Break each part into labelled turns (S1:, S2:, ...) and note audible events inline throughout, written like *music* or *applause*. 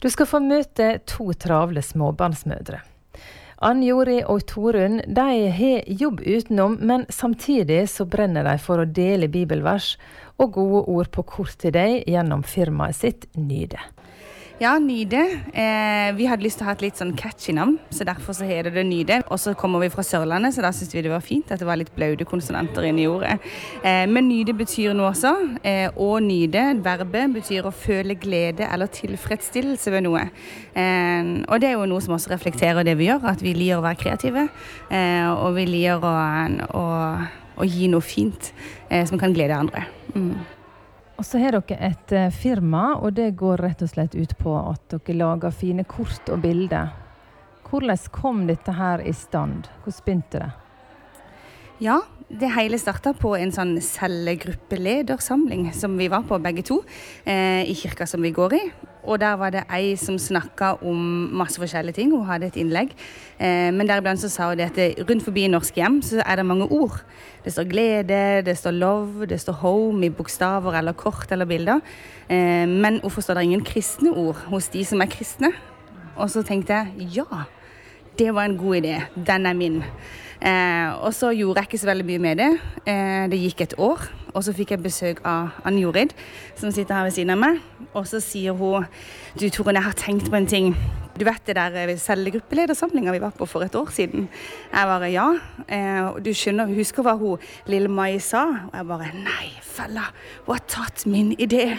S1: Du skal få møte to travle småbarnsmødre. Ann Jori og Torunn de har jobb utenom, men samtidig så brenner de for å dele bibelvers og gode ord på kort til deg gjennom firmaet sitt Nyde.
S2: Ja, Nyde. Eh, vi hadde lyst til å ha et litt sånn catchy navn, så derfor så heter det Nyde. Og så kommer vi fra Sørlandet, så da syntes vi det var fint at det var litt blaute konsonanter inni ordet. Eh, men Nyde betyr noe også. Eh, og nyde, verbet, betyr å føle glede eller tilfredsstillelse ved noe. Eh, og det er jo noe som også reflekterer det vi gjør, at vi liker å være kreative. Eh, og vi liker å, å, å, gi noe fint eh, som kan glede andre. Mm.
S1: Og så har dere et eh, firma, og det går rett og slett ut på at dere lager fine kort og bilder. Hvordan kom dette her i stand? Hvordan begynte det?
S2: Ja, det hele starta på en sånn cellegruppeledersamling som vi var på begge to, eh, i kirka som vi går i. Og der var det ei som snakka om masse forskjellige ting. Hun hadde et innlegg. Eh, men deriblant så sa hun det at rundt forbi norsk hjem så er det mange ord. Det står glede, det står love, det står home i bokstaver eller kort eller bilder. Eh, men hvorfor står det ingen kristne ord hos de som er kristne? Og så tenkte jeg ja, det var en god idé. Den er min. Eh, og så gjorde jeg ikke så veldig mye med det. Eh, det gikk et år, og så fikk jeg besøk av Ann Jorid, som sitter her ved siden av meg. Og så sier hun Du Torunn, jeg har tenkt på en ting. Du vet det der eh, cellegruppeledersamlinga vi var på for et år siden? Jeg bare ja. Eh, du skjønner, husker hva hun lille Mai sa? Og jeg bare nei, fella, hun har tatt min idé.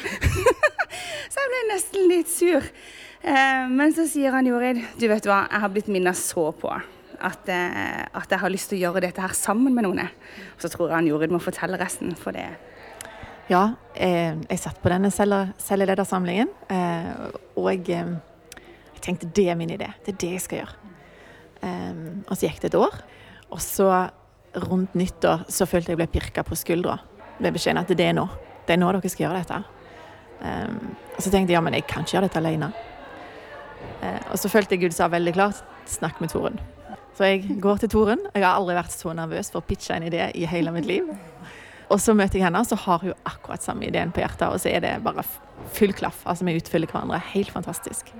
S2: *laughs* så jeg ble nesten litt sur. Eh, men så sier han Jorid, du vet hva, jeg har blitt minnet så på at, eh, at, jeg har lyst til å gjøre dette her sammen med noen. Og så tror jeg han Jorid må fortelle resten, for det
S3: Ja, eh, jeg satt på denne celleledersamlingen, og jeg, tenkte det er min idé. Det er det jeg skal gjøre. Og så gikk det et år, og så rundt nyttår så følte jeg ble pirka på skuldra med beskjeden at det er nå. Det er nå dere skal gjøre dette. Og så tenkte jeg ja, men jeg kan ikke gjøre dette alene. Uh, og så følte jeg Gud sa veldig klart snakk med Torunn. Så jeg går til Torunn. Jeg har aldri vært så nervøs for å pitche en idé i hele mitt liv. Og så møter jeg henne, så har hun akkurat samme ideen på hjertet. Og så er det bare full klaff. Altså, vi utfyller hverandre. Helt fantastisk.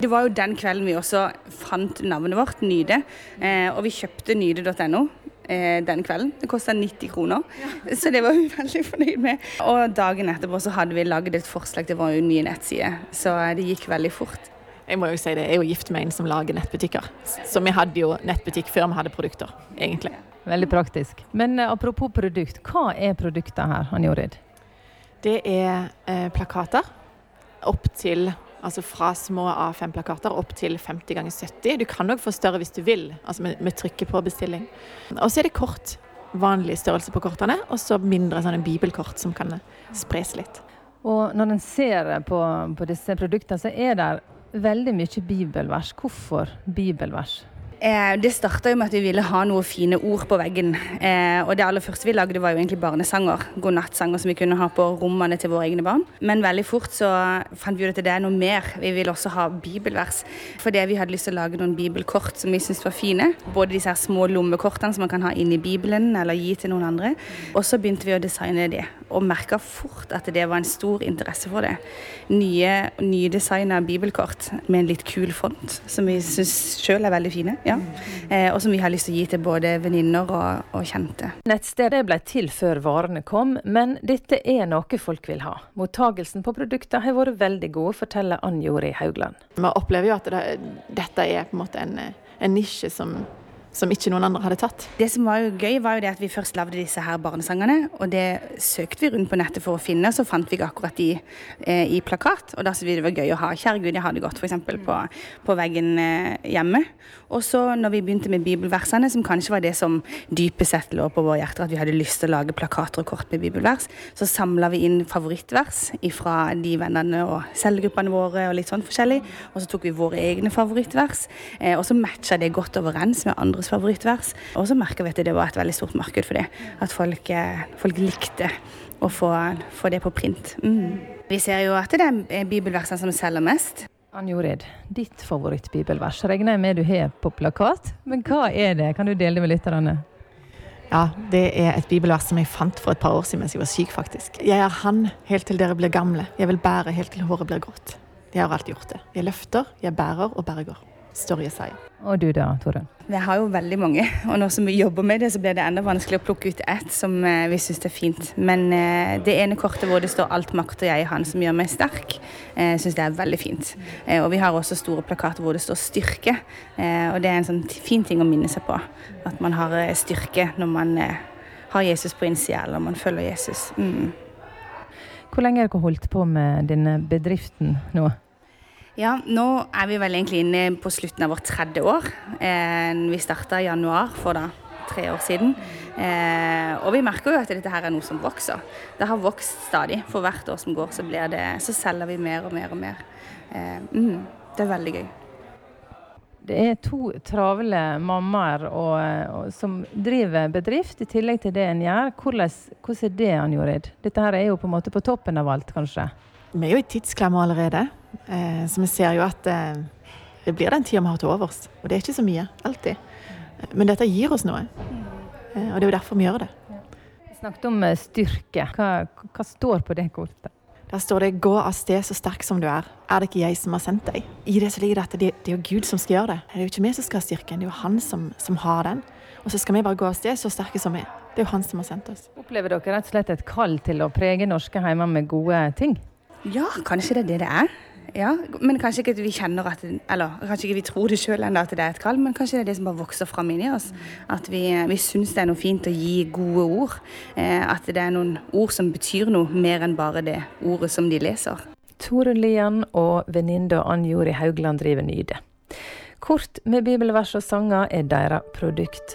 S2: Det var jo den kvelden vi også fant navnet vårt, Nyde. Eh, og vi kjøpte nyde.no eh, den kvelden. Det kosta 90 kroner, ja. så det var vi veldig fornøyd med. Og dagen etterpå så hadde vi laget et forslag til vår nye nettside, så det gikk veldig fort.
S3: Jeg må jo si det, jeg er jo gift med en som lager nettbutikker. Så vi hadde jo nettbutikk før vi hadde produkter, egentlig.
S1: Veldig praktisk. Men uh, apropos produkt, hva er produktet her, Han Jorid?
S3: Det er eh, plakater opp til Altså fra små A5-plakater opp til 50 ganger 70. Du kan òg få større hvis du vil, altså med, med trykket på bestilling. Og så er det kort. Vanlig størrelse på kortene, og så mindre sånne bibelkort som kan spres litt.
S1: Og når en ser på, på disse produktene, så er det veldig mye bibelvers. Hvorfor bibelvers?
S2: Eh, det starta med at vi ville ha noen fine ord på veggen. Eh, og det aller første vi lagde, var jo egentlig barnesanger. Godnattsanger som vi kunne ha på rommene til våre egne barn. Men veldig fort så fant vi ut at det er noe mer. Vi ville også ha bibelvers. Fordi vi hadde lyst til å lage noen bibelkort som vi syntes var fine. Både disse her små lommekortene som man kan ha inn i Bibelen eller gi til noen andre. Og så begynte vi å designe de, og merka fort at det var en stor interesse for det. Nye, nydesigna bibelkort med en litt kul font, som vi syns sjøl er veldig fine. Ja. Eh, og som vi har lyst til å gi til både venninner og, og, kjente.
S1: Nettstedet ble til før varene kom, men dette er noe folk vil ha. Mottagelsen på produktene har vært veldig god, forteller Ann Jori Haugland.
S3: Vi opplever jo at det, dette er på en måte en, en nisje som som ikke noen andre hadde tatt.
S2: Det som var jo gøy, var jo det at vi først lagde disse her barnesangene. Og det søkte vi rundt på nettet for å finne, så fant vi ikke akkurat de eh, i plakat. Og da syntes vi det var gøy å ha. Kjære Gud, jeg har det godt, f.eks. På, på veggen eh, hjemme. Og så når vi begynte med bibelversene, som kanskje var det som dypest sett lå på vår hjerter, at vi hadde lyst til å lage plakater og kort med bibelvers, så samla vi inn favorittvers fra de vennene og cellegruppene våre og litt sånn forskjellig. Og så tok vi våre egne favorittvers, eh, og så matcha det godt overens med andre andres favorittvers. Og så merka vi at det var et veldig stort marked for det. At folk, eh, folk likte å få, få, det på print. Mm. Vi ser jo at det er bibelversene som selger mest.
S1: Ann Jorid, ditt favorittbibelvers regner jeg med du har på plakat. Men hva er det? Kan du dele det med lytterne?
S3: Ja, det er et bibelvers som jeg fant for et par år siden mens jeg var syk, faktisk. Jeg er Han helt til dere blir gamle. Jeg vil bære helt til håret blir grått. Jeg har alltid gjort det. Jeg løfter, jeg bærer og berger. Står i Jesaja.
S1: Og du da, Torunn?
S2: Vi har jo veldig mange, og nå som vi jobber med det, så blir det enda vanskelig å plukke ut ett som eh, vi syns er fint. Men eh, det ene kortet hvor det står 'Alt makter jeg i Han som gjør meg sterk', eh, syns det er veldig fint. Eh, og vi har også store plakater hvor det står 'styrke', eh, og det er en sånn fin ting å minne seg på. At man har styrke når man har Jesus på innsida, eller man følger Jesus. Mm.
S1: Hvor lenge har dere holdt på med denne bedriften nå?
S2: Ja, nå er vi vel egentlig inne på slutten av vårt tredje år. Eh, vi starta i januar for da tre år siden. Eh, og vi merker jo at dette her er noe som vokser. Det har vokst stadig. For hvert år som går, så, blir det, så selger vi mer og mer og mer. Eh, mm, det er veldig gøy.
S1: Det er to travle mammaer og, og, som driver bedrift, i tillegg til det en gjør. Hvordan, hvordan er det, Ann Jorid? Dette her er jo på en måte på toppen av alt, kanskje?
S3: Vi er jo i tidsklemma allerede, så vi ser jo at eh, det blir den tida vi har til overs. Og det er ikke så mye, alltid. Men dette gir oss noe. Eh, og det er jo derfor vi gjør det.
S1: Vi snakket om eh, styrke. Hva, hva står på det kortet?
S3: Der står det 'gå av sted så sterk som du er'. Er det ikke jeg som har sendt deg? I det så ligger det at det, det er jo Gud som skal gjøre det. Det er jo ikke vi som skal ha styrken, det er jo han som, som har den. Og så skal vi bare gå av sted så sterke som vi er. Det er jo han som har sendt oss.
S1: Opplever dere rett og slett et kall til å prege norske heimer med gode ting?
S2: Ja, kanskje det er det det er. Ja, men kanskje ikke vi kjenner at Eller kanskje ikke vi tror det sjøl ennå at det er et kall, men kanskje det er det som bare vokser fram inni oss. At vi, vi syns det er noe fint å gi gode ord. Eh, at det er noen ord som betyr noe mer enn bare det ordet som de leser.
S1: Torunn Lian og venninna Ann Jori Haugland driver Nyde. Kort med bibelvers og sanger er deres produkt.